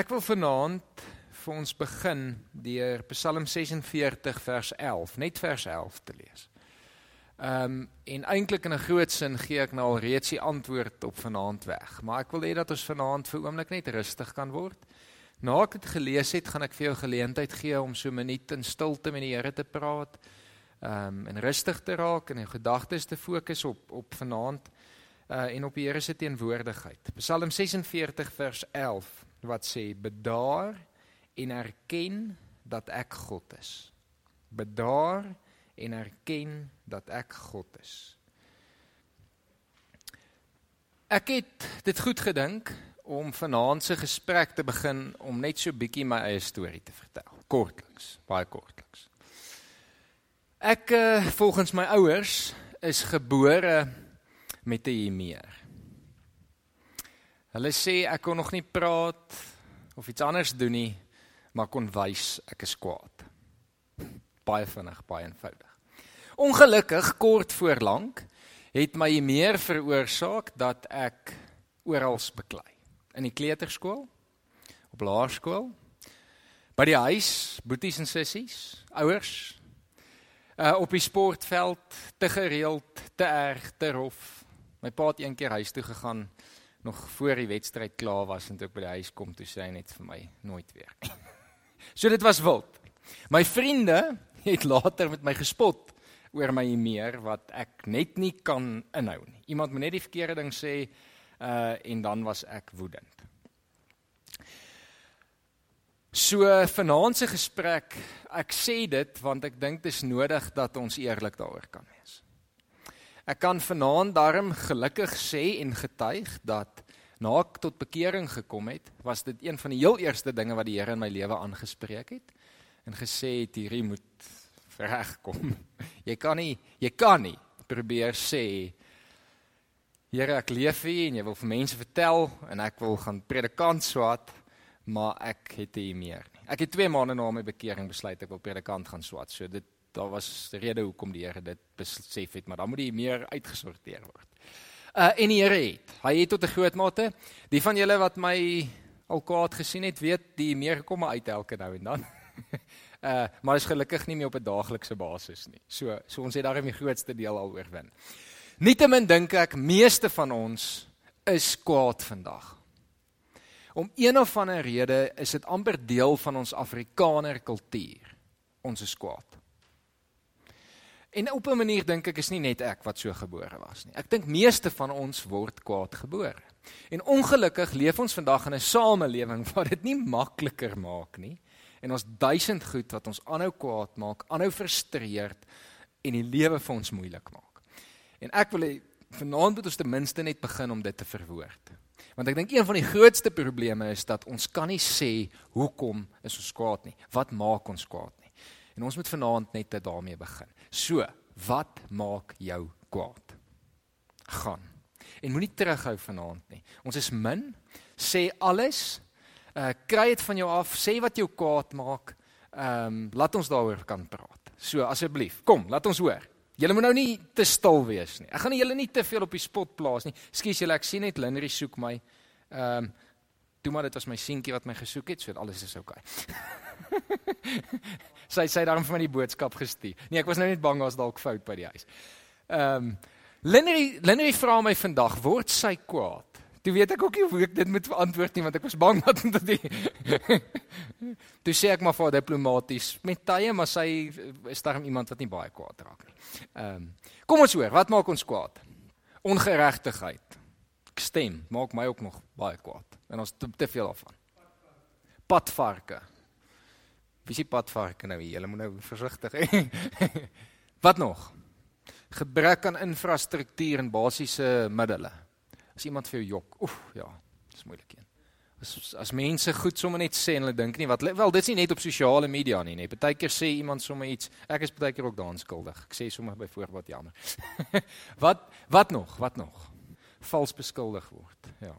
Ek wil vanaand vir ons begin deur Psalm 46 vers 11, net vers 11 te lees. Ehm um, en eintlik in 'n groot sin gee ek nou al reeds die antwoord op vanaand weg, maar ek wil hê dat ons vanaand vir oomblik net rustig kan word. Na ek dit gelees het, gaan ek vir jou geleentheid gee om so 'n minuut in stilte met die Here te praat. Ehm um, en rustig te raak en jou gedagtes te fokus op op vanaand uh en op die Here se teenwoordigheid. Psalm 46 vers 11 wat sê bedaar en erken dat ek God is. Bedaar en erken dat ek God is. Ek het dit goed gedink om vanaand se gesprek te begin om net so bietjie my eie storie te vertel. Kortliks, baie kortliks. Ek uh, volgens my ouers is gebore met 'n hiermeer. Hulle sê ek kon nog nie praat of iets anders doen nie, maar kon wys ek is kwaad. Baie vinnig, baie eenvoudig. Ongelukkig kort voor lank het my meer veroorsaak dat ek oral beklei. In die kleuterskool, op laerskool, by die huis, boeties en sissies, ouers, uh op die sportveld te gereeld, te erg, te rof. My pa het een keer huis toe gegaan nog voor die wedstryd klaar was en toe ek by die huis kom toe sê hy net vir my nooit weer. so dit was wild. My vriende het later met my gespot oor my meer wat ek net nie kan inhou nie. Iemand moet net die verkeerde ding sê uh en dan was ek woedend. So vanaand se gesprek, ek sê dit want ek dink dit is nodig dat ons eerlik daaroor kan wees. Ek kan vanaand daarom gelukkig sê en getuig dat na ek tot bekering gekom het, was dit een van die heel eerste dinge wat die Here in my lewe aangespreek het en gesê het hierdie moet regkom. Jy kan nie jy kan nie probeer sê Here ek leef U en jy wil vir mense vertel en ek wil gaan predikant swat, maar ek het nie meer nie. Ek het 2 maande na my bekering besluit ek wil predikant gaan swat. So dit daar was rede hoekom die Here dit besef het, maar dan moet hy meer uitgesorteer word. Uh en die Here het. Hy het tot 'n groot mate. Die van julle wat my al kwaad gesien het, weet die meer kom uit elke nou en dan. uh maar is gelukkig nie meer op 'n daaglikse basis nie. So so ons het daarin die grootste deel al oorwin. Nietemin dink ek meeste van ons is kwaad vandag. Om een of ander rede is dit amper deel van ons Afrikaner kultuur. Ons is kwaad. En op 'n manier dink ek is nie net ek wat so gebore was nie. Ek dink meeste van ons word kwaad gebore. En ongelukkig leef ons vandag in 'n samelewing waar dit nie makliker maak nie. En ons duisend goed wat ons aanhou kwaad maak, aanhou frustreerd en die lewe vir ons moeilik maak. En ek wil vanaand moet ons ten minste net begin om dit te verwoord. Want ek dink een van die grootste probleme is dat ons kan nie sê hoekom is ons kwaad nie. Wat maak ons kwaad nie? En ons moet vanaand net daarmee begin. So, wat maak jou kwaad? Gaan. En moenie terughou vanaand nie. Ons is min. Sê alles. Uh kry dit van jou af. Sê wat jou kwaad maak. Ehm um, laat ons daaroor kan praat. So asseblief, kom, laat ons hoor. Julle moet nou nie te stil wees nie. Ek gaan julle nie te veel op die spot plaas nie. Skus julle, ek sien net Linry soek my. Ehm um, toe maar dit was my seentjie wat my gesoek het, so alles is oukei. Okay. sy sy daarom vir my die boodskap gestuur. Nee, ek was nou net bang as dalk fout by die huis. Ehm um, Lenny Lenny vra my vandag, word sy kwaad? Toe weet ek ook nie hoe ek dit moet antwoord nie want ek was bang dat dit Toe sê ek maar vir diplomaties met tye maar sy is daarom iemand wat nie baie kwaad raak nie. Ehm um, kom ons hoor, wat maak ons kwaad? Ongeregtigheid. Ek stem, maak my ook nog baie kwaad en ons te, te veel daarvan. Padvarke. Wie is die padvarke nou hier? Julle moet nou versigtig hê. Wat nog? Gebrek aan infrastruktuur en basiese middele. As iemand vir jou jok, oef, ja, dis moeilik een. As as mense goed sommer net sê en hulle dink nie wat wel dit's nie net op sosiale media nie, nee. Partykeer sê iemand sommer iets. Ek is partykeer ook daaraan skuldig. Ek sê sommer byvoorbeeld jammer. wat wat nog? Wat nog? Vals beskuldig word. Ja.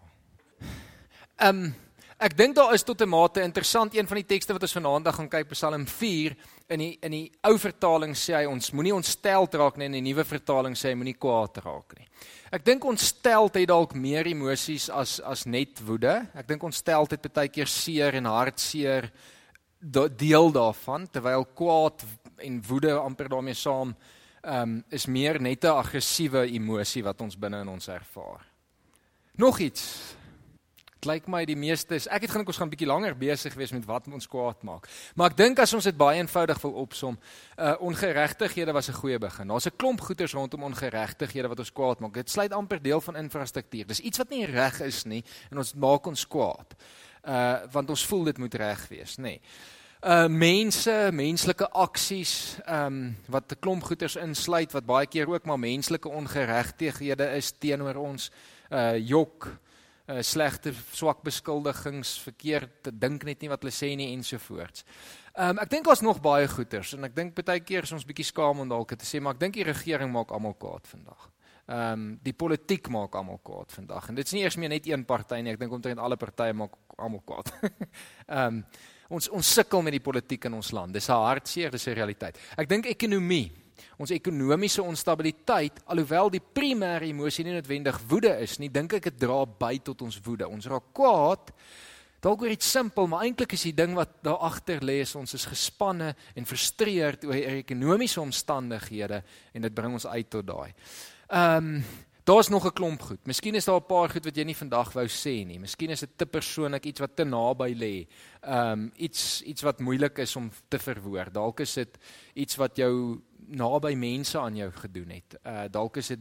Ehm um, Ek dink daar is tot 'n mate interessant een van die tekste wat ons vanaand gaan kyk Psalm 4 in die in die ou vertaling sê hy ons moenie ontstel raak nie en in die nuwe vertaling sê hy moenie kwaad raak nie. Ek dink ontsteltheid dalk meer emosies as as net woede. Ek dink ontsteltheid baie keer seer en hartseer deel daarvan terwyl kwaad en woede amper daarmee saam ehm um, is meer net 'n aggressiewe emosie wat ons binne in ons ervaar. Nog iets. Lyk my die meeste is ek het gedink ons gaan 'n bietjie langer besig wees met wat ons kwaad maak. Maar ek dink as ons dit baie eenvoudig wil opsom, uh ongeregtighede was 'n goeie begin. Daar's 'n klomp goeters rondom ongeregtighede wat ons kwaad maak. Dit sluit amper deel van infrastruktuur. Dis iets wat nie reg is nie en ons maak ons kwaad. Uh want ons voel dit moet reg wees, nê. Nee uh mense, menslike aksies, ehm um, wat 'n klomp goeters insluit wat baie keer ook maar menslike ongeregtighede is teenoor ons uh jok, uh slegte swak beskuldigings, verkeerd dink net nie wat hulle sê nie ensovoorts. Ehm um, ek dink daar's nog baie goeters en ek dink baie keer is ons bietjie skaam om dalk te sê maar ek dink die regering maak almal kwaad vandag. Ehm um, die politiek maak almal kwaad vandag en dit is nie eers meer net een party nie, ek dink omtrent alle partye maak almal kwaad. Ehm um, ons ons sukkel met die politiek in ons land. Dis 'n hartseer, dis 'n realiteit. Ek dink ekonomie, ons ekonomiese onstabiliteit, alhoewel die primêre emosie nie noodwendig woede is nie, dink ek dit dra by tot ons woede. Ons raak kwaad. Dalk oor iets simpel, maar eintlik is die ding wat daar agter lê is ons is gespanne en frustreerd oor ekonomiese omstandighede en dit bring ons uit tot daai. Ehm um, Daar's nog 'n klomp goed. Miskien is daar 'n paar goed wat jy nie vandag wou sê nie. Miskien is dit te persoonlik, iets wat te naby lê. Um, iets iets wat moeilik is om te verwoord. Dalk is dit iets wat jou naby mense aan jou gedoen het. Uh dalk is dit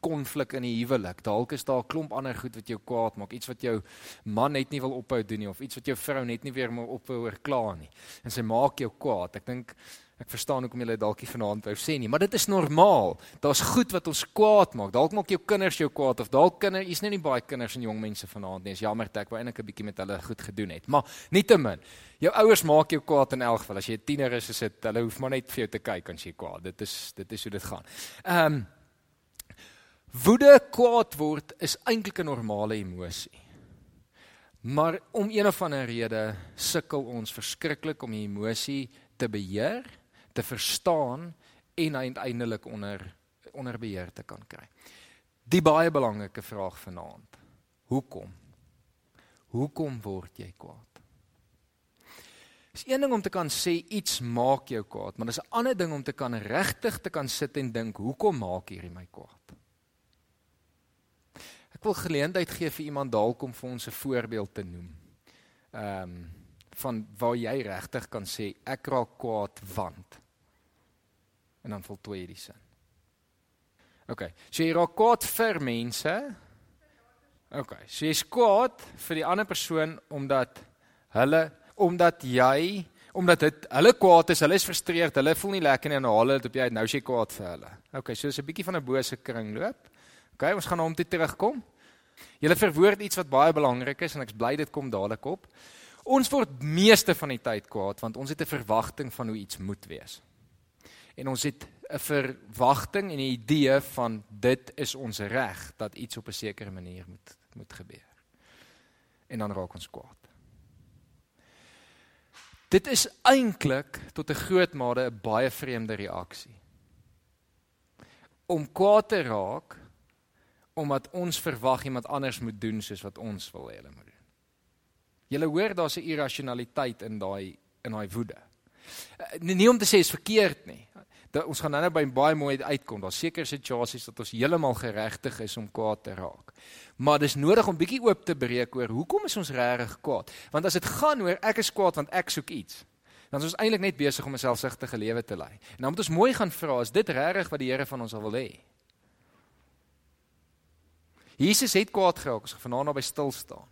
konflik in die huwelik. Dalk is daar 'n klomp ander goed wat jou kwaad maak. Iets wat jou man net nie wil ophou doen nie of iets wat jou vrou net nie weer moet ophou kla nie. En sy maak jou kwaad. Ek dink Ek verstaan hoekom julle dalk nie vanaand wou sê nie, maar dit is normaal. Daar's goed wat ons kwaad maak. Dalk maak jou kinders jou kwaad of dalk kinders, hier's nie nie baie kinders en jong mense vanaand nie. Is jammer dat ek wou eintlik 'n bietjie met hulle goed gedoen het. Maar nietemin, jou ouers maak jou kwaad in elk geval. As jy 'n tiener is, is dit hulle hoef maar net vir jou te kyk as jy kwaad. Dit is dit is hoe dit gaan. Ehm um, Woede kwaad word is eintlik 'n normale emosie. Maar om een of ander rede sukkel ons verskriklik om die emosie te beheer te verstaan en uiteindelik onder onder beheer te kan kry. Die baie belangrike vraag vanaand. Hoekom? Hoekom word jy kwaad? Dis een ding om te kan sê iets maak jou kwaad, maar dis 'n ander ding om te kan regtig te kan sit en dink, hoekom maak hierdie my kwaad? Ek wil geleentheid gee vir iemand dalk om vir ons 'n voorbeeld te noem. Ehm um, van waar jy regtig kan sê ek raak kwaad want en dan voltooi jy die sin. OK. So jy raak kwaad vir mense. OK. So jy's kwaad vir die ander persoon omdat hulle omdat jy omdat dit hulle kwaad is, hulle is frustreerd, hulle voel nie lekker nie en hulle het op jy nou sê kwaad vir hulle. OK, so is 'n bietjie van 'n bose kringloop. OK, ons gaan na hom toe terugkom. Julle verwoord iets wat baie belangrik is en ek's bly dit kom dadelik op. Ons word meeste van die tyd kwaad want ons het 'n verwagting van hoe iets moet wees en ons het 'n verwagting en 'n idee van dit is ons reg dat iets op 'n sekere manier moet moet gebeur. En dan raak ons kwaad. Dit is eintlik tot 'n groot mate 'n baie vreemde reaksie. Om kwaad te raak omdat ons verwag iemand anders moet doen soos wat ons wil hê hulle moet doen. Jy hoor daar's 'n irrasionaliteit in daai in daai woede. Eh, nie, nie om te sê is verkeerd nie dat ons gaan nou-nou by baie mooi uitkom. Daar's sekere situasies dat ons heeltemal geregtig is om kwaad te raak. Maar dis nodig om bietjie oop te breek oor hoekom is ons regtig kwaad? Want as dit gaan oor ek is kwaad want ek soek iets, dan is ons eintlik net besig om 'n selfsugtige lewe te lei. En dan moet ons mooi gaan vra, is dit regtig wat die Here van ons wil hê? Jesus het kwaad geraak as vanaand naby stil staan.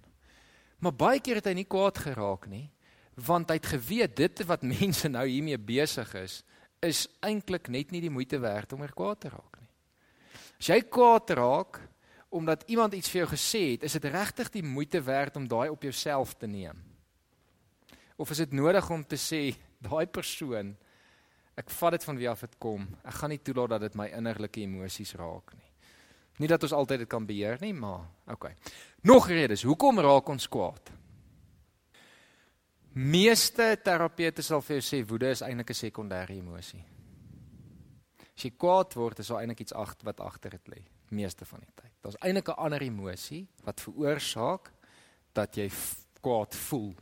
Maar baie keer het hy nie kwaad geraak nie, want hy het geweet dit wat mense nou hiermee besig is, is eintlik net nie die moeite werd om er kwaad te raak nie. As jy kwaad raak omdat iemand iets vir jou gesê het, is dit regtig die moeite werd om daai op jouself te neem? Of is dit nodig om te sê daai persoon ek vat dit van wie af dit kom. Ek gaan nie toelaat dat dit my innerlike emosies raak nie. Nie dat ons altyd dit kan beheer nie, maar okay. Nog redes, hoekom raak ons kwaad? Meeste terapeute sal vir jou sê woede is eintlik 'n sekondêre emosie. As jy kwaad word, is daar eintlik iets agt wat agter dit lê, meeste van die tyd. Daar's eintlik 'n ander emosie wat veroorsaak dat jy kwaad voel.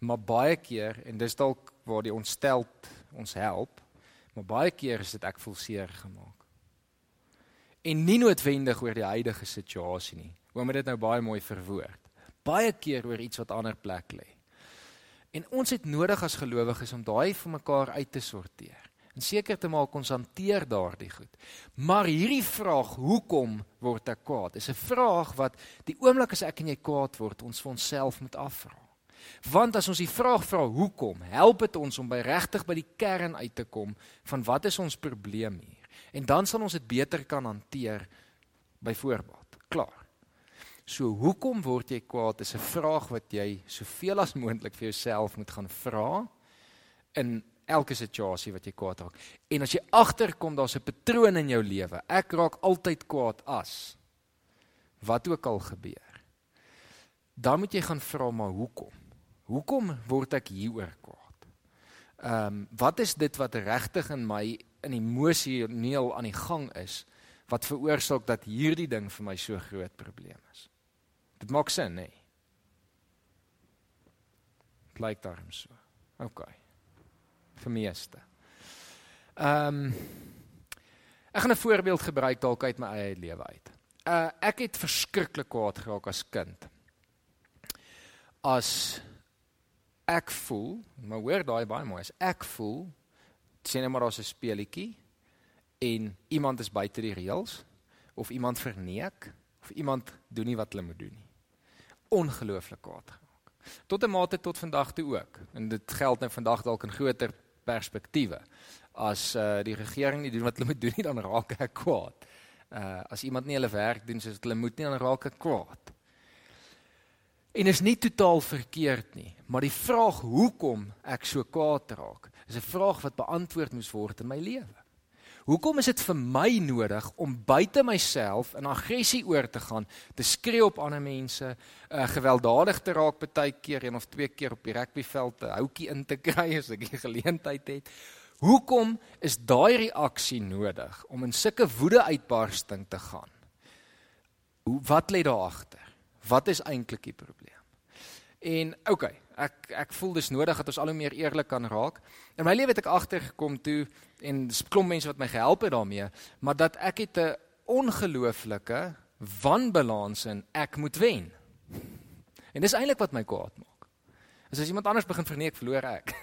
Maar baie keer en dis dalk waar die ontsteld ons help, maar baie keer is dit ek voel seer gemaak. En nie noodwendig oor die huidige situasie nie. Oom het dit nou baie mooi verwoord. Baie keer oor iets wat ander plek lê. En ons het nodig as gelowiges om daai vir mekaar uit te sorteer en seker te maak ons hanteer daardie goed. Maar hierdie vraag, hoekom word ek kwaad? Is 'n vraag wat die oomblik as ek en jy kwaad word, ons vir onsself moet afvra. Want as ons die vraag vra hoekom, help dit ons om by regtig by die kern uit te kom van wat is ons probleem hier? En dan sal ons dit beter kan hanteer byvoorbeeld. Klaar. So hoekom word jy kwaad is 'n vraag wat jy soveel as moontlik vir jouself moet gaan vra in elke situasie wat jy kwaad raak. En as jy agterkom daar's 'n patroon in jou lewe. Ek raak altyd kwaad as wat ook al gebeur. Dan moet jy gaan vra maar hoekom? Hoekom word ek hieroor kwaad? Ehm um, wat is dit wat regtig in my in emosioneel aan die gang is wat veroorsaak dat hierdie ding vir my so groot probleem is? Dit maak sin, nê? Nee? Dit lyk daarom so. OK vir meeste. Ehm um, ek gaan 'n voorbeeld gebruik dalk uit my eie lewe uit. Uh ek het verskriklik kwaad geraak as kind. As ek voel, maar hoor daai baie mooi, as ek voel sien net maar daar's 'n speelietjie en iemand is buite die reëls of iemand verneek of iemand doen nie wat hulle moet doen nie. Ongelooflik kwaad geraak. Tot 'n mate tot vandag toe ook. En dit geld nou vandag dalk in groter perspektiewe. As uh die regering nie doen wat hulle moet doen nie, dan raak ek kwaad. Uh as iemand nie hulle werk doen soos hulle moet nie, dan raak ek kwaad. En is nie totaal verkeerd nie, maar die vraag hoekom ek so kwaad raak, is 'n vraag wat beantwoord moes word in my lewe. Hoekom is dit vir my nodig om buite myself in aggressie oor te gaan, te skree op ander mense, uh, gewelddadig te raak baie keer een of twee keer op die rugbyveld 'n houtjie in te kry as ek die geleentheid het? Hoekom is daai reaksie nodig om in sulke woede uitbarsting te gaan? Hoe wat lê daar agter? Wat is eintlik die probleem? En okay, ek ek voel dis nodig dat ons al hoe meer eerlik kan raak. In my lewe het ek agtergekom toe en dis klomp mense wat my gehelp het daarmee, maar dat ek het 'n ongelooflike wanbalans in ek moet wen. En dis eintlik wat my kwaad maak. As as iemand anders begin verneek, verloor ek.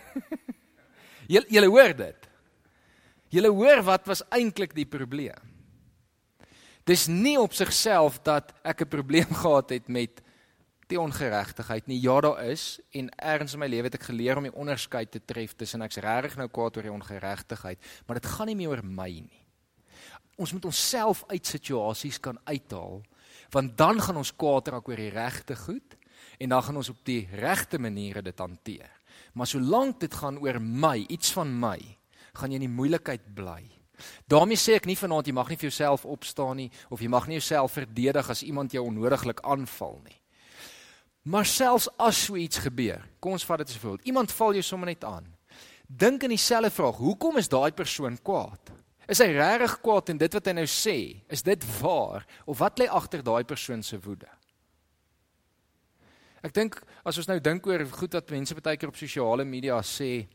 Julle julle hoor dit. Julle hoor wat was eintlik die probleem. Dis nie op sigself dat ek 'n probleem gehad het met die ongeregtigheid nie. Ja, daar is en ergens in my lewe het ek geleer om die onderskeid te tref tussen ek's regtig nou kwaad oor die ongeregtigheid, maar dit gaan nie meer oor my nie. Ons moet onsself uit situasies kan uithaal, want dan gaan ons kwaad raak oor die regte goed en dan gaan ons op die regte maniere dit hanteer. Maar solank dit gaan oor my, iets van my, gaan jy in die moeilikheid bly. Daarmee sê ek nie vanaand jy mag nie vir jouself opstaan nie of jy mag nie jouself verdedig as iemand jou onnodiglik aanval nie. Maar selfs as so iets gebeur, kom ons vat dit as 'n voorbeeld. Iemand val jou sommer net aan. Dink in dieselfde vraag, hoekom is daai persoon kwaad? Is hy regtig kwaad en dit wat hy nou sê, is dit waar of wat lê agter daai persoon se woede? Ek dink as ons nou dink oor goed wat mense baie keer op sosiale media sê,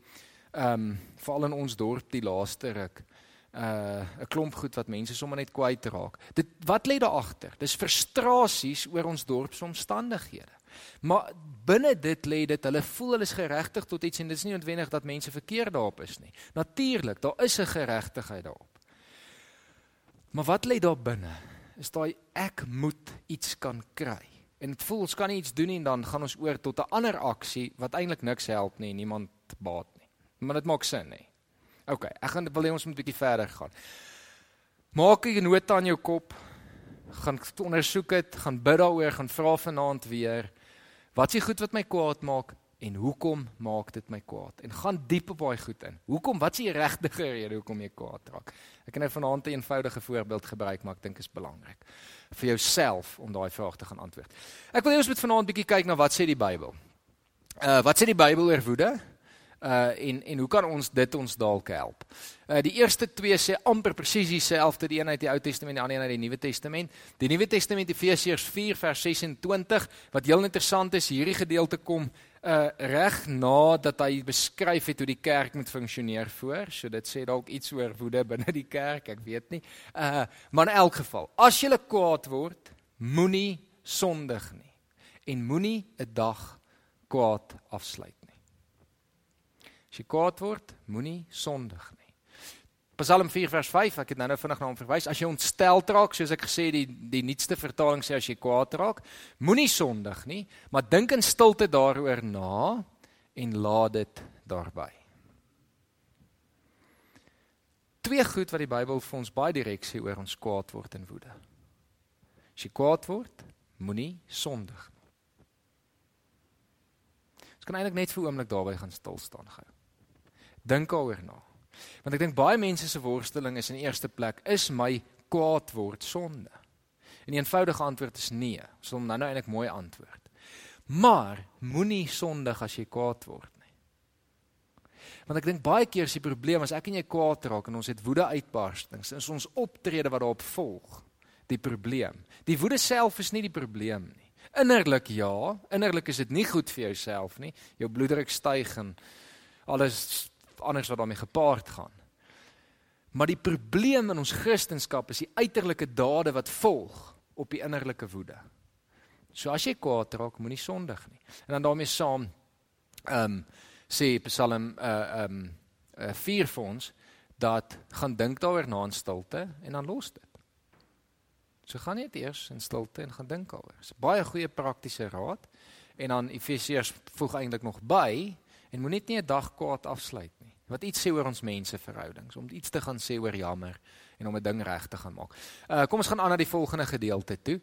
ehm um, veral in ons dorp die laaste ruk, uh 'n klomp goed wat mense sommer net kwyt raak. Dit wat lê daar agter? Dis frustrasies oor ons dorp se omstandighede. Maar binne dit lê dit hulle voel hulle is geregtig tot iets en dit is nie noodwendig dat mense verkeerd daarop is nie. Natuurlik, daar is 'n geregtigheid daarop. Maar wat lê daar binne? Is daai ek moet iets kan kry. En dit voel ons kan nie iets doen nie en dan gaan ons oor tot 'n ander aksie wat eintlik niks help nie niemand baat nie. Maar dit maak sin nie. OK, ek gaan wil hê ons moet 'n bietjie verder gaan. Maak 'n nota aan jou kop. Gaan ondersoek dit, gaan bid daaroor, gaan vra vanaand weer. Wat is die goed wat my kwaad maak en hoekom maak dit my kwaad? En gaan diep op daai goed in. Hoekom? Wat is die regte rede hoekom jy kwaad raak? Ek kan nou vanaand 'n eenvoudige voorbeeld gebruik, maar ek dink is belangrik vir jouself om daai vraag te gaan antwoord. Ek wil hê ons moet vanaand bietjie kyk na wat sê die Bybel. Uh wat sê die Bybel oor woede? Uh en en hoe kan ons dit ons dalk help? Uh die eerste twee sê amper presies dieselfde, die een uit die Ou Testament, die ander een uit die Nuwe Testament. Die Nuwe Testament Efesiërs 4 vers 26 wat heel interessant is, hierdie gedeelte kom uh reg nadat hy beskryf het hoe die kerk moet funksioneer voor. So dit sê dalk iets oor woede binne die kerk, ek weet nie. Uh maar in elk geval, as jy kwaad word, moenie sondig nie en moenie 'n dag kwaad afsluit As jy kwaad word, moenie sondig nie. Psalm 4 vers 5, ek het nou nou vinnig na hom verwys. As jy ontstel raak, soos ek gesê die die nuutste vertaling sê as jy kwaad raak, moenie sondig nie, maar dink in stilte daaroor na en laat dit daarby. Twee goed wat die Bybel vir ons baie direk sê oor ons kwaad word en woede. As jy kwaad word, moenie sondig nie. Ons kan eintlik net vir 'n oomblik daarby gaan stil staan gou. Dink daaroor na. Want ek dink baie mense se worsteling is in eerste plek is my kwaad word sonde. En die eenvoudige antwoord is nee. Ons sal nou nou eintlik mooi antwoord. Maar moenie sondig as jy kwaad word nie. Want ek dink baie keer is die probleem as ek en jy kwaad raak en ons het woede uitbarstings, is ons optrede wat daarop volg die probleem. Die woede self is nie die probleem nie. Innerlik ja, innerlik is dit nie goed vir jouself nie. Jou bloeddruk styg en alles anders wat daarmee gepaard gaan. Maar die probleem in ons Christendom is die uiterlike dade wat volg op die innerlike woede. So as jy kwaad raak, moenie sondig nie. En dan daarmee saam ehm um, sê Psalm uh ehm um, uh, 4 vir ons dat gaan dink daaroor na in stilte en dan los dit. So gaan net eers in stilte en gaan dink daaroor. Dis baie goeie praktiese raad. En dan Efesiërs voeg eintlik nog by en moenie net 'n dag kwaad afsluit nie wat iets sê oor ons menseverhoudings, om iets te gaan sê oor jammer en om 'n ding reg te gaan maak. Uh kom ons gaan aan na die volgende gedeelte toe.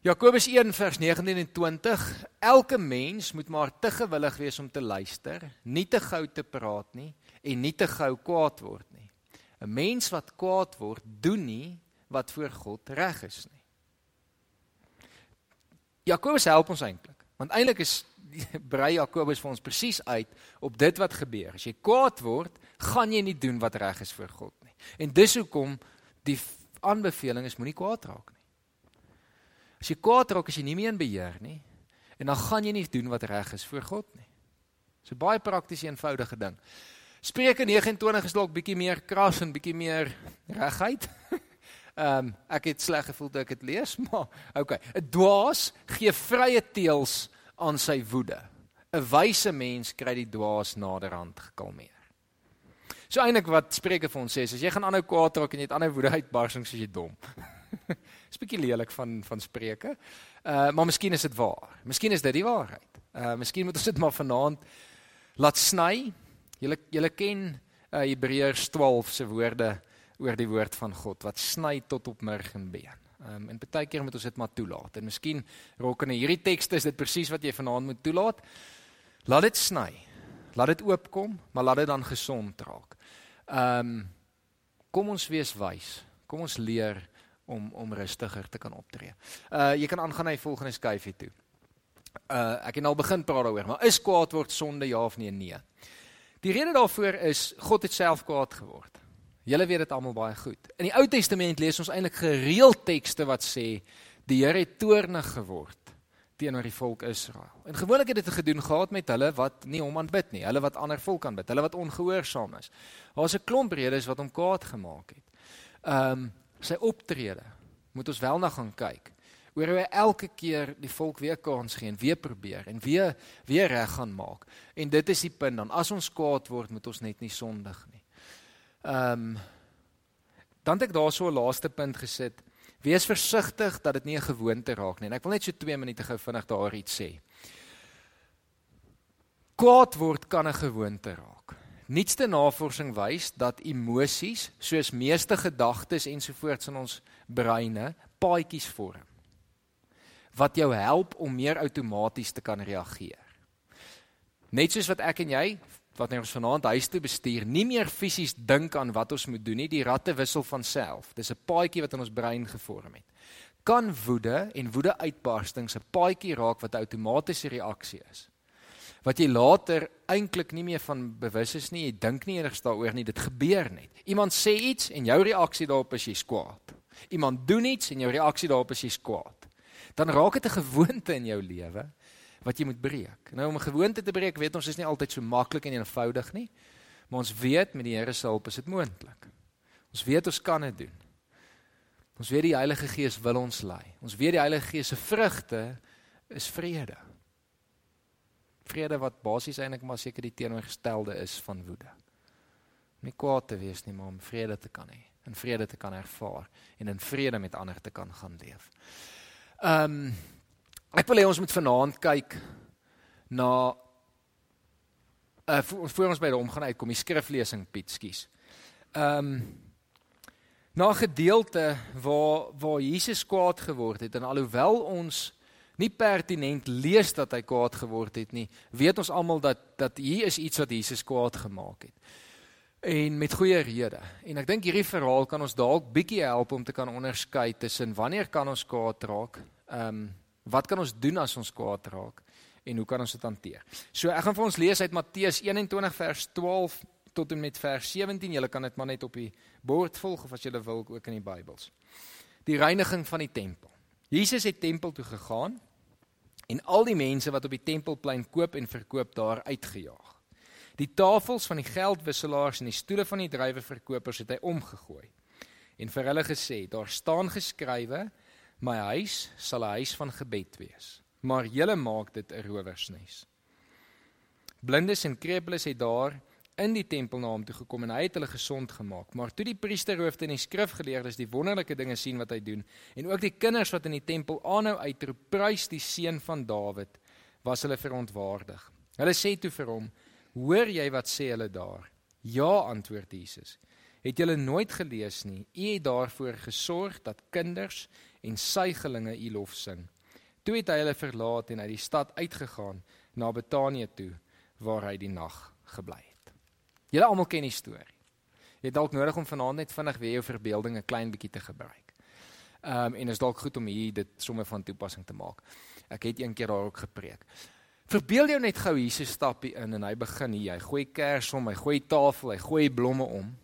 Jakobus 1 vers 19 en 20. Elke mens moet maar te gewillig wees om te luister, nie te gou te praat nie en nie te gou kwaad word nie. 'n Mens wat kwaad word, doen nie wat voor God reg is nie. Jakobus help ons eintlik, want eintlik is brei Jakobus vir ons presies uit op dit wat gebeur. As jy kwaad word, gaan jy nie doen wat reg is vir God nie. En dis hoekom die aanbeveling is moenie kwaad raak nie. As jy kwaad raak, is jy nie meer in beheer nie en dan gaan jy nie doen wat reg is vir God nie. So baie prakties eenvoudige ding. Spreuke 29 is dalk bietjie meer kras en bietjie meer regheid. Ehm um, ek het sleg gevoel toe ek dit lees, maar okay. 'n Dwaas gee vrye teels aan sy woede. 'n Wyse mens kry die dwaas naderhand gekalmeer. So eintlik wat Spreuke vir ons sê is as jy gaan aanhou kwaad raak en jy het aanhou woede uitbarsings as jy dom. Dis 'n bietjie lelik van van Spreuke. Uh maar miskien is dit waar. Miskien is dit die waarheid. Uh miskien moet ons dit maar vanaand laat sny. Julle julle ken uh Hebreërs 12 se woorde oor die woord van God wat sny tot op murg en been. Ehm um, en baie keer moet ons dit maar toelaat. En miskien rokende hierdie tekste is dit presies wat jy vanaand moet toelaat. Laat dit sny. Laat dit oopkom, maar laat dit dan gesond raak. Ehm um, kom ons wees wys. Kom ons leer om om rustiger te kan optree. Uh jy kan aangaan na die volgende skyfie toe. Uh ek het al begin praat daaroor, maar is kwaad word sonde ja of nee? Nee. Die rede daarvoor is God het self kwaad geword. Julle weet dit almal baie goed. In die Ou Testament lees ons eintlik gereeld tekste wat sê die Here het toornig geword teenoor die volk Israel. En gewoonlik het dit gedoen gehad met hulle wat nie hom aanbid nie, hulle wat ander volk aanbid, hulle wat ongehoorsaam is. Daar's 'n klomp redes wat hom kwaad gemaak het. Ehm um, sy optrede moet ons wel na gaan kyk. Oor hoe hy elke keer die volk weer kans gee en weer probeer en weer weer reg gaan maak. En dit is die punt dan as ons kwaad word, moet ons net nie sondig nie. Ehm um, dan het ek daar so 'n laaste punt gesit. Wees versigtig dat dit nie 'n gewoonte raak nie. En ek wil net so 2 minute gou vinnig daar iets sê. Kwaad word kan 'n gewoonte raak. Nuutste navorsing wys dat emosies, soos meeste gedagtes ensovoorts in ons breine, paadjies vorm wat jou help om meer outomaties te kan reageer. Net soos wat ek en jy wat ons vanaand huis toe bestuur, nie meer fisies dink aan wat ons moet doen nie, die ratte wissel van self. Dis 'n paadjie wat in ons brein gevorm het. Kan woede en woede uitbarstings 'n paadjie raak wat 'n outomatiese reaksie is. wat jy later eintlik nie meer van bewus is nie, jy dink nie eers daaroor nie, dit gebeur net. Iemand sê iets en jou reaksie daarop is jy kwaad. Iemand doen iets en jou reaksie daarop is jy kwaad. Dan raak dit 'n gewoonte in jou lewe wat jy moet breek. Nou om 'n gewoonte te breek, weet ons is nie altyd so maklik en eenvoudig nie, maar ons weet met die Here se hulp is dit moontlik. Ons weet ons kan dit doen. Ons weet die Heilige Gees wil ons lei. Ons weet die Heilige Gees se vrugte is vrede. Vrede wat basies eintlik maar seker die teenoorgestelde is van woede. Om nie kwaad te wees nie, maar om vrede te kan hê, in vrede te kan ervaar en in vrede met ander te kan gaan leef. Ehm um, Ek wil hê ons moet vanaand kyk na uh voor ons by hom gaan uitkom, die skriflesing Piet, skus. Ehm um, na 'n gedeelte waar waar Jesus kwaad geword het en alhoewel ons nie pertinent lees dat hy kwaad geword het nie, weet ons almal dat dat hier is iets wat Jesus kwaad gemaak het. En met goeie rede. En ek dink hierdie verhaal kan ons dalk bietjie help om te kan onderskei tussen wanneer kan ons kwaad raak? Ehm um, Wat kan ons doen as ons kwaad raak en hoe kan ons dit hanteer? So ek gaan vir ons lees uit Matteus 21 vers 12 tot en met vers 17. Julle kan dit maar net op die bord volg of as julle wil ook in die Bybels. Die reiniging van die tempel. Jesus het tempel toe gegaan en al die mense wat op die tempelplein koop en verkoop daar uitgejaag. Die tafels van die geldwisselaars en die stoele van die druiweverkopers het hy omgegooi. En vir hulle gesê: "Daar staan geskrywe: My huis sal 'n huis van gebed wees, maar julle maak dit 'n rowersnes. Blindes en krepeles het daar in die tempel na hom toe gekom en hy het hulle gesond gemaak. Maar toe die priesterhoofde en die skrifgeleerdes die wonderlike dinge sien wat hy doen en ook die kinders wat in die tempel aanhou uitroep prys die seun van Dawid, was hulle verontwaardig. Hulle sê toe vir hom: "Hoor jy wat sê hulle daar?" "Ja," antwoord Jesus. "Het julle nooit gelees nie? U het daarvoor gesorg dat kinders en suigelinge u lof sing. Toe het hy hulle verlaat en uit die stad uitgegaan na Betanië toe waar hy die nag gebly het. Julle almal ken die storie. Jy het dalk nodig om vanaand net vinnig weer jou verbeelding 'n klein bietjie te gebruik. Ehm um, en is dalk goed om hier dit sommer van toepassing te maak. Ek het een keer daar ook gepreek. Verbeel jou net gou Jesus stap hier in en hy begin hier. Hy gooi kers om, hy gooi tafel, hy gooi blomme om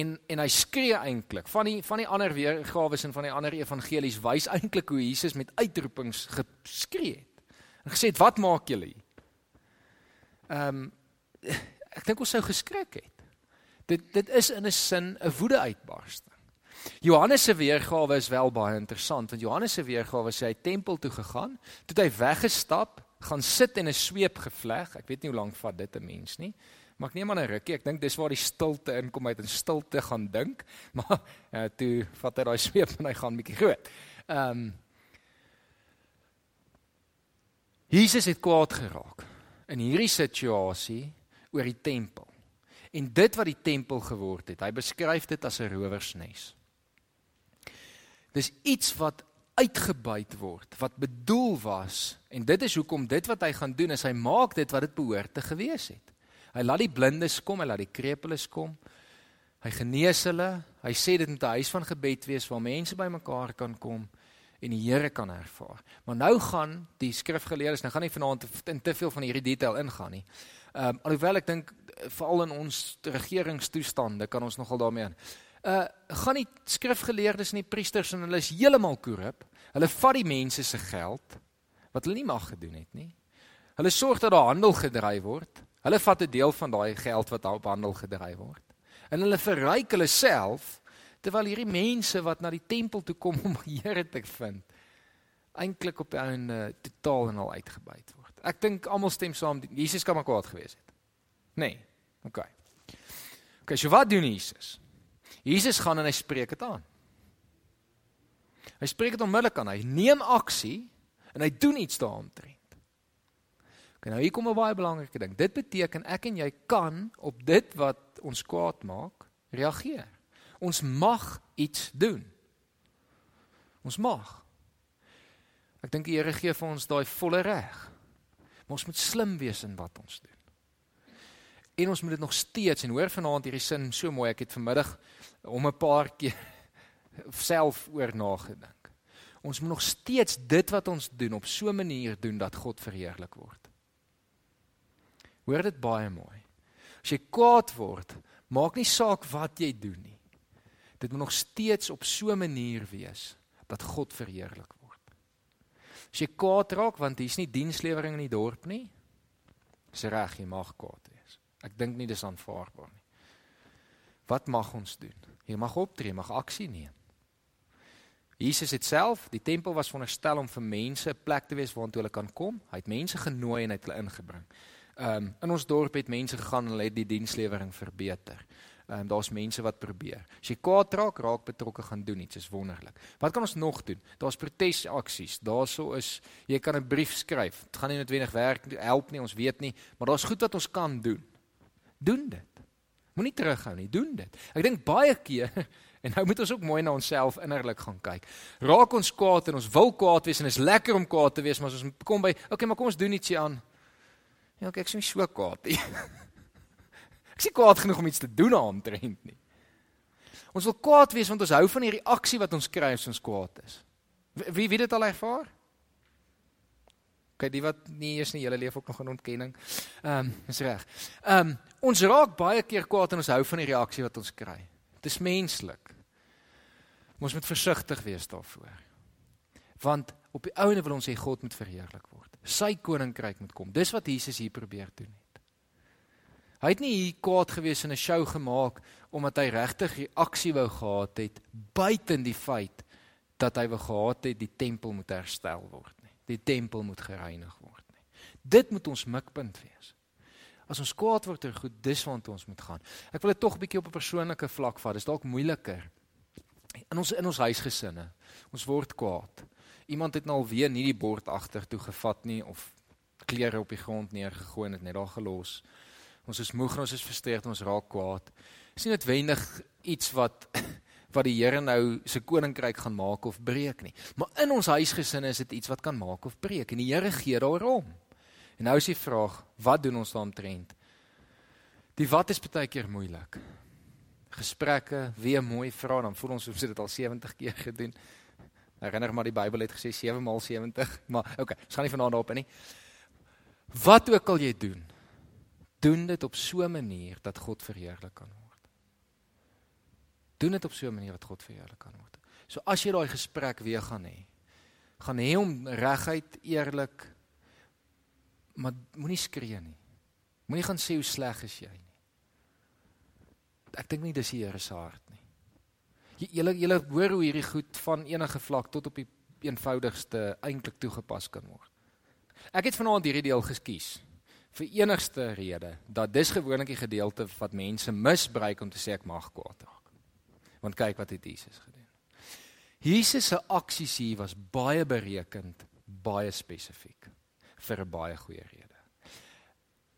en en hy skree eintlik van die van die ander weergawe en van die ander evangelies wys eintlik hoe Jesus met uitroepings geskree het. En gesê het wat maak julle? Ehm um, ek dink ons sou geskrik het. Dit dit is in 'n sin 'n woede uitbarsting. Johannes se weergawe is wel baie interessant want Johannes se weergawe sê hy tempel toe gegaan, toe hy weggestap, gaan sit en 'n sweep gevleg. Ek weet nie hoe lank vat dit 'n mens nie. Maar ek neem aan 'n rukkie. Ek dink dis waar die stilte inkom uit en stilte gaan dink. Maar uh, toe vat hy daai sweep en hy gaan bietjie groot. Ehm um, Jesus het kwaad geraak in hierdie situasie oor die tempel. En dit wat die tempel geword het, hy beskryf dit as 'n rowersnes. Dis iets wat uitgebuit word, wat bedoel was en dit is hoekom dit wat hy gaan doen is hy maak dit wat dit behoort te gewees het. Hy laat die blindes kom, hy laat die krepeles kom. Hy genees hulle. Hy sê dit moet 'n huis van gebed wees waar mense bymekaar kan kom en die Here kan ervaar. Maar nou gaan die skrifgeleerdes, nou gaan nie vanaand in te veel van hierdie detail ingaan nie. Ehm um, alhoewel ek dink veral in ons regeringstoestande kan ons nogal daarmee aan. Uh gaan die skrifgeleerdes en die priesters en hulle is heeltemal korrup. Hulle vat die mense se geld wat hulle nie mag gedoen het nie. Hulle sorg dat daar handel gedryf word. Hulle vat 'n deel van daai geld wat op handel gedryf word. En hulle verryk hulle self terwyl hierdie mense wat na die tempel toe kom om die Here te vind, eintlik op 'n uh, totaal en al uitgebuit word. Ek dink almal stem saam Jesus kan maar kwaad gewees het. Nee. OK. OK, so wat doen Jesus? Jesus gaan en hy spreek dit aan. Hy spreek dit onmiddellik aan. Hy neem aksie en hy doen iets daaroor. Okay, nou hier kom 'n baie belangrike ding. Dit beteken ek en jy kan op dit wat ons kwaad maak reageer. Ons mag iets doen. Ons mag. Ek dink die Here gee vir ons daai volle reg. Maar ons moet slim wees in wat ons doen. En ons moet dit nog steeds en hoor vanaand hierdie sin so mooi. Ek het vanmiddag om 'n paar keer self oor nagedink. Ons moet nog steeds dit wat ons doen op so 'n manier doen dat God verheerlik word. Hoor dit baie mooi. As jy kwaad word, maak nie saak wat jy doen nie. Dit moet nog steeds op so 'n manier wees dat God verheerlik word. As jy kwaad raak want hier's nie dienslewering in die dorp nie, is reg, jy mag kwaad wees. Ek dink nie dis aanvaarbaar nie. Wat mag ons doen? Jy mag optree, mag aksie neem. Jesus het self, die tempel was veronderstel om vir mense 'n plek te wees waartoe hulle kan kom. Hy het mense genooi en hy het hulle ingebring. Ehm um, in ons dorp het mense gegaan en hulle het die dienslewering verbeter. Ehm um, daar's mense wat probeer. As jy kwaad raak, raak betrokke gaan doen iets, is wonderlik. Wat kan ons nog doen? Daar's protesaksies. Daarso is jy kan 'n brief skryf. Dit gaan nie noodwendig werk help nie, ons weet nie, maar daar's goed wat ons kan doen. Doen dit. Moenie terughou nie, doen dit. Ek dink baie keer en nou moet ons ook mooi na onsself innerlik gaan kyk. Raak ons kwaad en ons wil kwaad wees en is lekker om kwaad te wees, maar as ons kom by, okay, maar kom ons doen ietsie aan. Ja, ek sê so kwaad nie. ek sê kwaad genoeg om iets te doen aantrent nie. Ons wil kwaad wees want ons hou van die reaksie wat ons kry as ons kwaad is. Wie wie dit al ervaar? Kyk, die wat nie eers nie hele leef ook nog in ontkenning. Ehm, um, is reg. Ehm, um, ons raak baie keer kwaad en ons hou van die reaksie wat ons kry. Dit is menslik. Ons moet versigtig wees daarvoor. Want op die ouene wil ons hê God moet verheerlik word. Sy koninkryk moet kom. Dis wat Jesus hier probeer doen het. Hy het nie hier kwaad gewees en 'n show gemaak omdat hy regtig reaksie wou gehad het buiten die feit dat hy wou gehad het die tempel moet herstel word nie. Die tempel moet gereinig word nie. Dit moet ons mikpunt wees. As ons kwaad word oor goed, dis waant ons moet gaan. Ek wil dit tog 'n bietjie op 'n persoonlike vlak vat. Dis dalk moeiliker. In ons in ons huisgesinne. Ons word kwaad iemand het nou alweer nie die bord agter toe gevat nie of klere op die grond neergegooi en dit net daar gelos. Ons is moeg, ons is frustreerd, ons raak kwaad. Is nie noodwendig iets wat wat die Here nou se koninkryk gaan maak of breek nie. Maar in ons huisgesinne is dit iets wat kan maak of breek en die Here gee daarom. En nou is die vraag, wat doen ons daaromtrent? Die wat is baie keer moeilik. Gesprekke, weer mooi vra, dan voel ons ons het dit al 70 keer gedoen. Herinner maar die Bybel het gesê 7 maal 70, maar okay, ons gaan nie vanaand daarop in nie. Wat ook al jy doen, doen dit op so 'n manier dat God verheerlik kan word. Doen dit op so 'n manier dat God verheerlik kan word. So as jy daai gesprek weer gaan hê, gaan hê hom reguit, eerlik, maar moenie skree nie. Moenie gaan sê hoe sleg is jy nie. Ek dink nie dis die Here se hart nie julle julle hoor hoe hierdie goed van enige vlak tot op die eenvoudigste eintlik toegepas kan word. Ek het vanaand hierdie deel geskies vir enigste rede dat dis gewoonlik die gedeelte wat mense misbruik om te sê ek mag kwaad raak. Want kyk wat het Jesus gedoen. Jesus se aksies hier was baie berekend, baie spesifiek vir 'n baie goeie rede.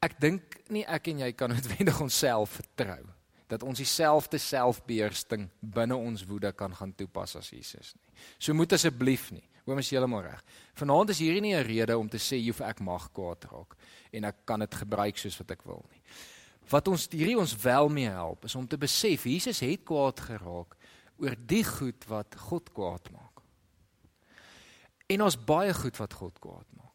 Ek dink nie ek en jy kan noodwendig onsself vertrou dat ons dieselfde selfbeheersing binne ons woede kan gaan toepas as Jesus nie. So moet asseblief nie. Oom is heeltemal reg. Vanaand is hierdie nie 'n rede om te sê jof ek mag kwaad raak en ek kan dit gebruik soos wat ek wil nie. Wat ons hierdie ons wel mee help is om te besef Jesus het kwaad geraak oor die goed wat God kwaad maak. En ons baie goed wat God kwaad maak.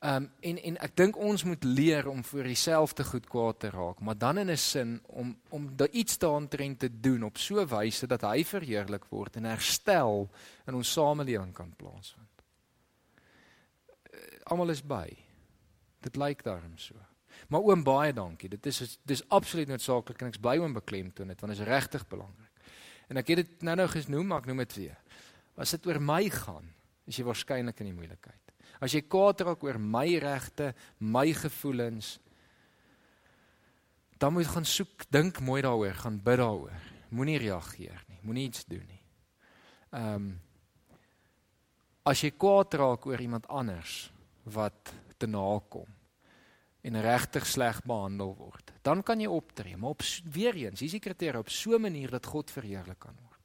Ehm um, en en ek dink ons moet leer om vir dieselfde goed kwaad te raak, maar dan in 'n sin om om da iets daaroor te doen op so 'n wyse dat hy verheerlik word en herstel in ons samelewing kan plaasvind. Uh, Almal is by. Dit lyk daarom so. Maar oom baie dankie. Dit is dis absoluut noodsaaklik en ek's bly om beklemtoon dit want dit is regtig belangrik. En ek het dit nou nou genoem, maar ek noem dit weer. As dit oor my gaan, is jy waarskynlik in die moeilikheid. As jy kwaad raak oor my regte, my gevoelens, dan moet jy gaan soek, dink mooi daaroor, gaan bid daaroor. Moenie reageer nie, moenie iets doen nie. Ehm um, as jy kwaad raak oor iemand anders wat te nakom en regtig sleg behandel word, dan kan jy optree, maar op weer eens, hier's die kriteria op so 'n manier dat God verheerlik kan word.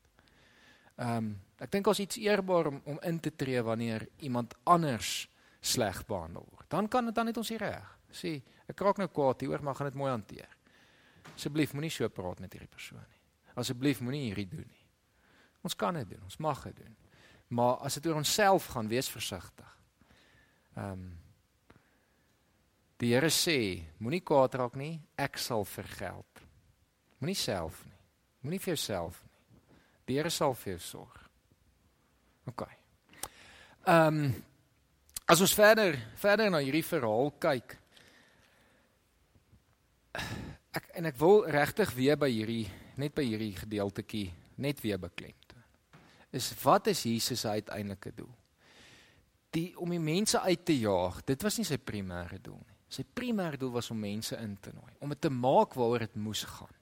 Ehm um, ek dink ons iets eerbaar om om in te tree wanneer iemand anders sleg behandel word. Dan kan dit dan net ons hier reg. Sê, ek kraak nou kwaad hieroor, maar gaan dit mooi hanteer. Asseblief moenie so praat met hierdie persoon nie. Asseblief moenie hierdie doen nie. Ons kan dit doen, ons mag dit doen. Maar as dit oor onsself gaan, wees versigtig. Ehm um, Die Here sê, moenie kwaad raak nie, ek sal vergeld. Moenie self nie. Moenie vir jouself nie. Die Here sal vir jou sorg. OK. Ehm um, as ons verder verder na hierdie verhaal kyk ek en ek wil regtig weer by hierdie net by hierdie gedeeltetjie net weer beklemtoon. Is wat is Jesus se uiteindelike doel? Die om die mense uit te jaag, dit was nie sy primêre doel nie. Sy primêre doel was om mense in te nooi, om dit te maak waaroor dit moes gaan.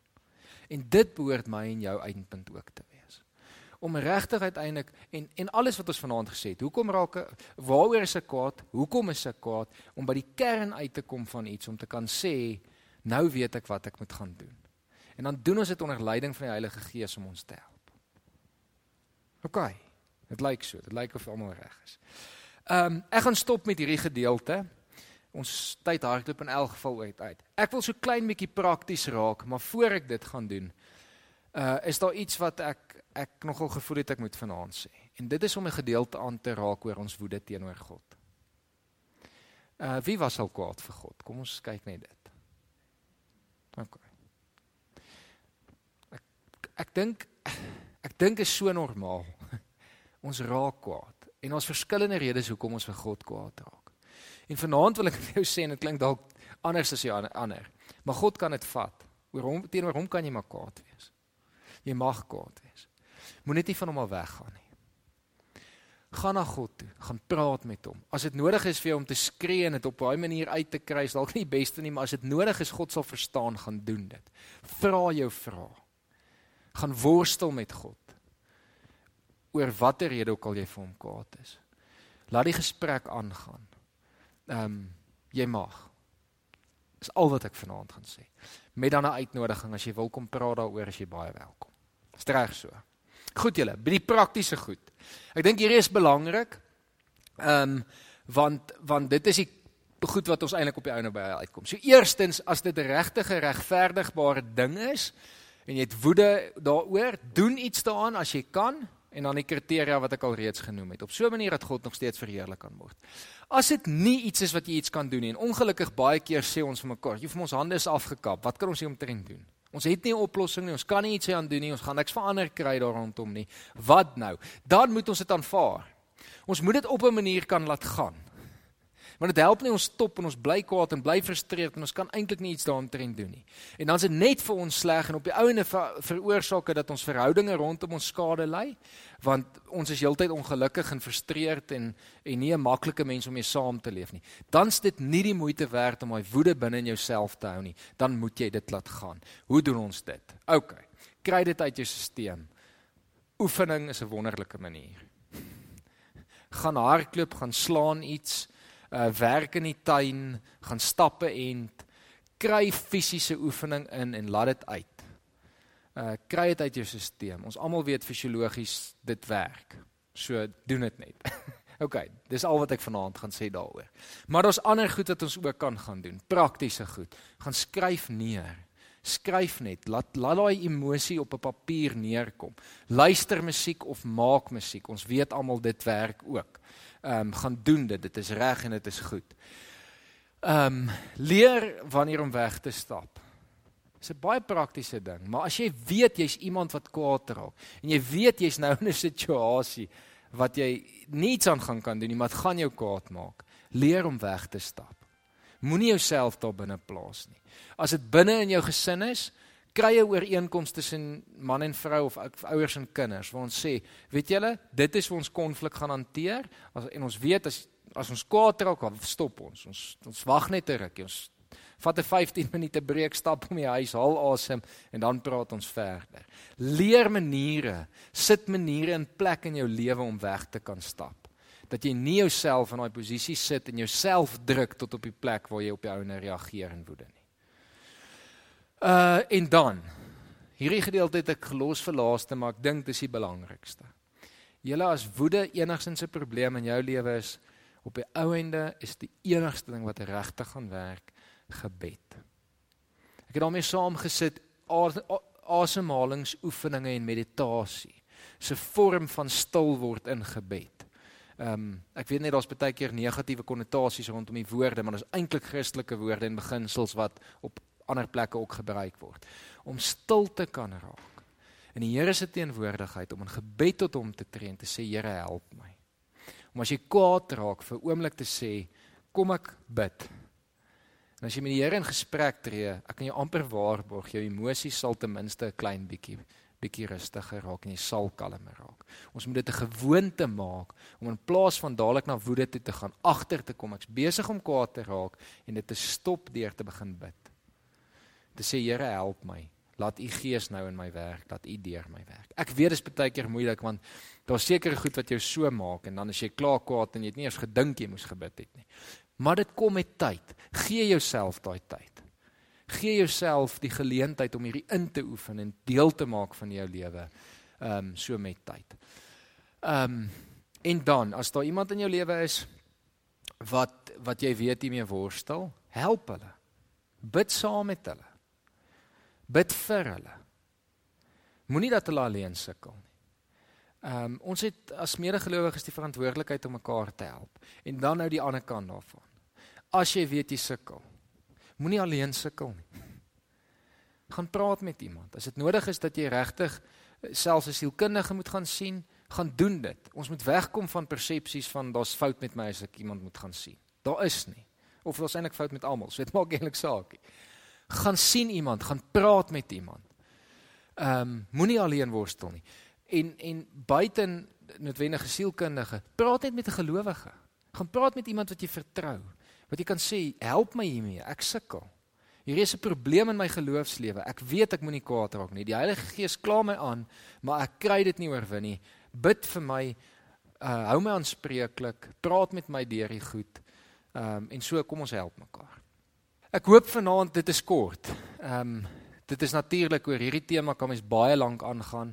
En dit behoort my en jou eindpunt ook te wees. Om regtig uiteindelik en en alles wat ons vanaand gesê het, hoekom raak waaroor is ek kwaad? Hoekom is ek kwaad? Om by die kern uit te kom van iets om te kan sê nou weet ek wat ek moet gaan doen. En dan doen ons dit onder leiding van die Heilige Gees om ons te help. OK. Dit lyk so, dit lyk of almal reg is. Ehm um, ek gaan stop met hierdie gedeelte. Ons tyd hardloop in elk geval uit uit. Ek wil so klein bietjie prakties raak, maar voor ek dit gaan doen, uh is daar iets wat ek ek nogal gevoel het ek moet vanaand sê. En dit is om 'n gedeelte aan te raak oor ons woede teenoor God. Uh wie was al kwaad vir God? Kom ons kyk net dit. OK. Ek ek dink ek dink is so normaal. Ons raak kwaad en ons verskillende redes hoekom ons vir God kwaad raak. En vanaand wil ek vir jou sê en dit klink dalk anders as jy ander. Maar God kan dit vat. Oor hom teenoor hom kan jy maar kwaad wees. Jy mag kwaad wees. Moenie net van hom af weggaan nie. Gaan na God toe, gaan praat met hom. As dit nodig is vir jou om te skree en dit op 'n baie manier uit te kry, is dalk nie die beste nie, maar as dit nodig is, God sal verstaan, gaan doen dit. Vra jou vra. Gaan worstel met God. Oor watter rede ook al jy vir hom kwaad is. Laat die gesprek aangaan. Ehm um, jy mag. Dis al wat ek vanaand gaan sê. Met dan 'n uitnodiging as jy wil kom praat daaroor as jy baie welkom. Dis reg so. Goed julle, by die praktiese goed. Ek dink hierdie is belangrik. Ehm um, want want dit is die goed wat ons eintlik op die ouene by uitkom. So eerstens as dit regtige regverdigbare ding is en jy het woede daaroor, doen iets daaraan as jy kan en dan die kriteria wat ek al reeds genoem het. Op so 'n manier dat God nog steeds verheerlik kan word. As dit nie iets is wat jy iets kan doen nie en ongelukkig baie keer sê ons vir mekaar, jy vir ons hande is afgekap. Wat kan ons hier omtrent doen? Ons het nie 'n oplossing nie. Ons kan nie iets aan doen nie. Ons gaan niks verander kry daar rondom nie. Wat nou? Dan moet ons dit aanvaar. Ons moet dit op 'n manier kan laat gaan. Want dit help nie ons stop en ons bly kwaad en bly frustreerd en ons kan eintlik nie iets daaroor doen nie. En dan is dit net vir ons sleg en op die ouene ver, veroorsaak dat ons verhoudinge rondom ons skade ly, want ons is heeltyd ongelukkig en frustreerd en en nie 'n maklike mens om mee saam te leef nie. Dan is dit nie die moeite werd om daai woede binne in jouself te hou nie. Dan moet jy dit laat gaan. Hoe doen ons dit? OK. Kry dit uit jou stelsel. Oefening is 'n wonderlike manier. Gaan hardloop, gaan slaan iets, uh werk in die tuin, gaan stappe en kry fisiese oefening in en laat dit uit. Uh kry dit uit jou stelsel. Ons almal weet fisiologies dit werk. So doen dit net. OK, dis al wat ek vanaand gaan sê daaroor. Maar daar's ander goed wat ons ook kan gaan doen, praktiese goed. Gaan skryf neer. Skryf net, laat laat daai emosie op 'n papier neerkom. Luister musiek of maak musiek. Ons weet almal dit werk ook ehm um, gaan doen dit. Dit is reg en dit is goed. Ehm um, leer wanneer om weg te stap. Dis 'n baie praktiese ding, maar as jy weet jy's iemand wat kwaad raak en jy weet jy's nou in 'n situasie wat jy niets aan gaan kan doen nie, maar dit gaan jou kwaad maak. Leer om weg te stap. Moenie jouself daar binne plaas nie. As dit binne in jou gesin is, kry 'n ooreenkoms tussen man en vrou of ouers en kinders waar ons sê, weet julle, dit is hoe ons konflik gaan hanteer as, en ons weet as as ons kwaad raak, dan stop ons. Ons ons wag net 'n rukkie. Ons vat 'n 15 minute breek, stap om die huis, haal asem en dan praat ons verder. Leer maniere, sit maniere in plek in jou lewe om weg te kan stap. Dat jy nie jouself in daai posisie sit en jouself druk tot op die plek waar jy op jou eie reageer en woede nie. Uh en dan hierdie gedeelte het ek gelos vir laaste, maar ek dink dis die belangrikste. Julle as woede enigsins 'n probleem in jou lewe is, op die ou ende is die enigste ding wat regtig gaan werk gebed. Ek het daarmee saamgesit asemhalingsoefeninge en meditasie. 'n vorm van stil word in gebed. Ehm um, ek weet net daar's baie keer negatiewe konnotasies rondom die woorde, maar dit is eintlik Christelike woorde en beginsels wat op ander plekke ook gebruik word. Om stil te kan raak in die Here se teenwoordigheid om in gebed tot hom te tree en te sê Here help my. Om as jy kwaad raak vir oomblik te sê kom ek bid. En as jy met die Here in gesprek tree, ek kan jou amper waarborg jou emosies sal ten minste 'n klein bietjie bietjie rustiger raak en jy sal kalmer raak. Ons moet dit 'n gewoonte maak om in plaas van dadelik na woede toe te gaan, agter te kom ek's besig om kwaad te raak en dit te stop deur te begin bid. Te sê Here help my. Laat u gees nou in my werk, laat u deur my werk. Ek weet dit is baie keer moeilik want daar's sekere goed wat jou so maak en dan as jy klaar kwaad en jy het nie eens gedink jy moes gebid het nie. Maar dit kom met tyd. Gee jouself daai tyd gee jouself die geleentheid om hierdie in te oefen en deel te maak van jou lewe. Ehm um, so met tyd. Ehm um, en dan as daar iemand in jou lewe is wat wat jy weet jy mee worstel, help hulle. Bid saam met hulle. Bid vir hulle. Moenie dat hulle alleen sukkel nie. Ehm um, ons het as medegelowiges die verantwoordelikheid om mekaar te help. En dan nou die ander kant daarvan. As jy weet jy sukkel, Moenie alleen sukkel nie. Gaan praat met iemand. As dit nodig is dat jy regtig eh, selfs 'n sielkundige moet gaan sien, gaan doen dit. Ons moet wegkom van persepsies van daar's fout met my as ek iemand moet gaan sien. Daar is nie. Of daar's eintlik fout met almal. So dit maak eintlik saak. Gaan sien iemand, gaan praat met iemand. Ehm um, moenie alleen worstel nie. En en buiten noodwendige sielkundige, praat net met 'n gelowige. Gaan praat met iemand wat jy vertrou wat jy kan sê, help my hiermee. Ek sukkel. Hier is 'n probleem in my geloofslewe. Ek weet ek moenie kwaad raak nie. Die Heilige Gees kla my aan, maar ek kry dit nie oorwin nie. Bid vir my. Uh hou my aanspreeklik. Praat met my deur die goed. Um en so kom ons help mekaar. Ek hoop vanaand dit is kort. Um dit is natuurlik oor hierdie tema kan mens baie lank aangaan,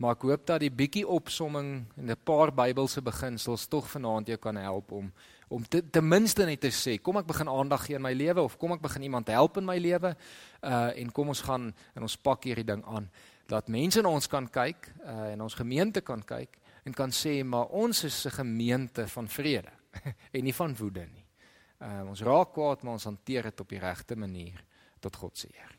maar ek hoop dat die bietjie opsomming en 'n paar Bybelse beginsels tog vanaand jou kan help om om te, ten minste net te sê kom ek begin aandag gee in my lewe of kom ek begin iemand help in my lewe uh en kom ons gaan en ons pak hierdie ding aan dat mense na ons kan kyk uh en ons gemeente kan kyk en kan sê maar ons is 'n gemeente van vrede en nie van woede nie. Uh ons raak kwaad maar ons hanteer dit op die regte manier tot God se eer.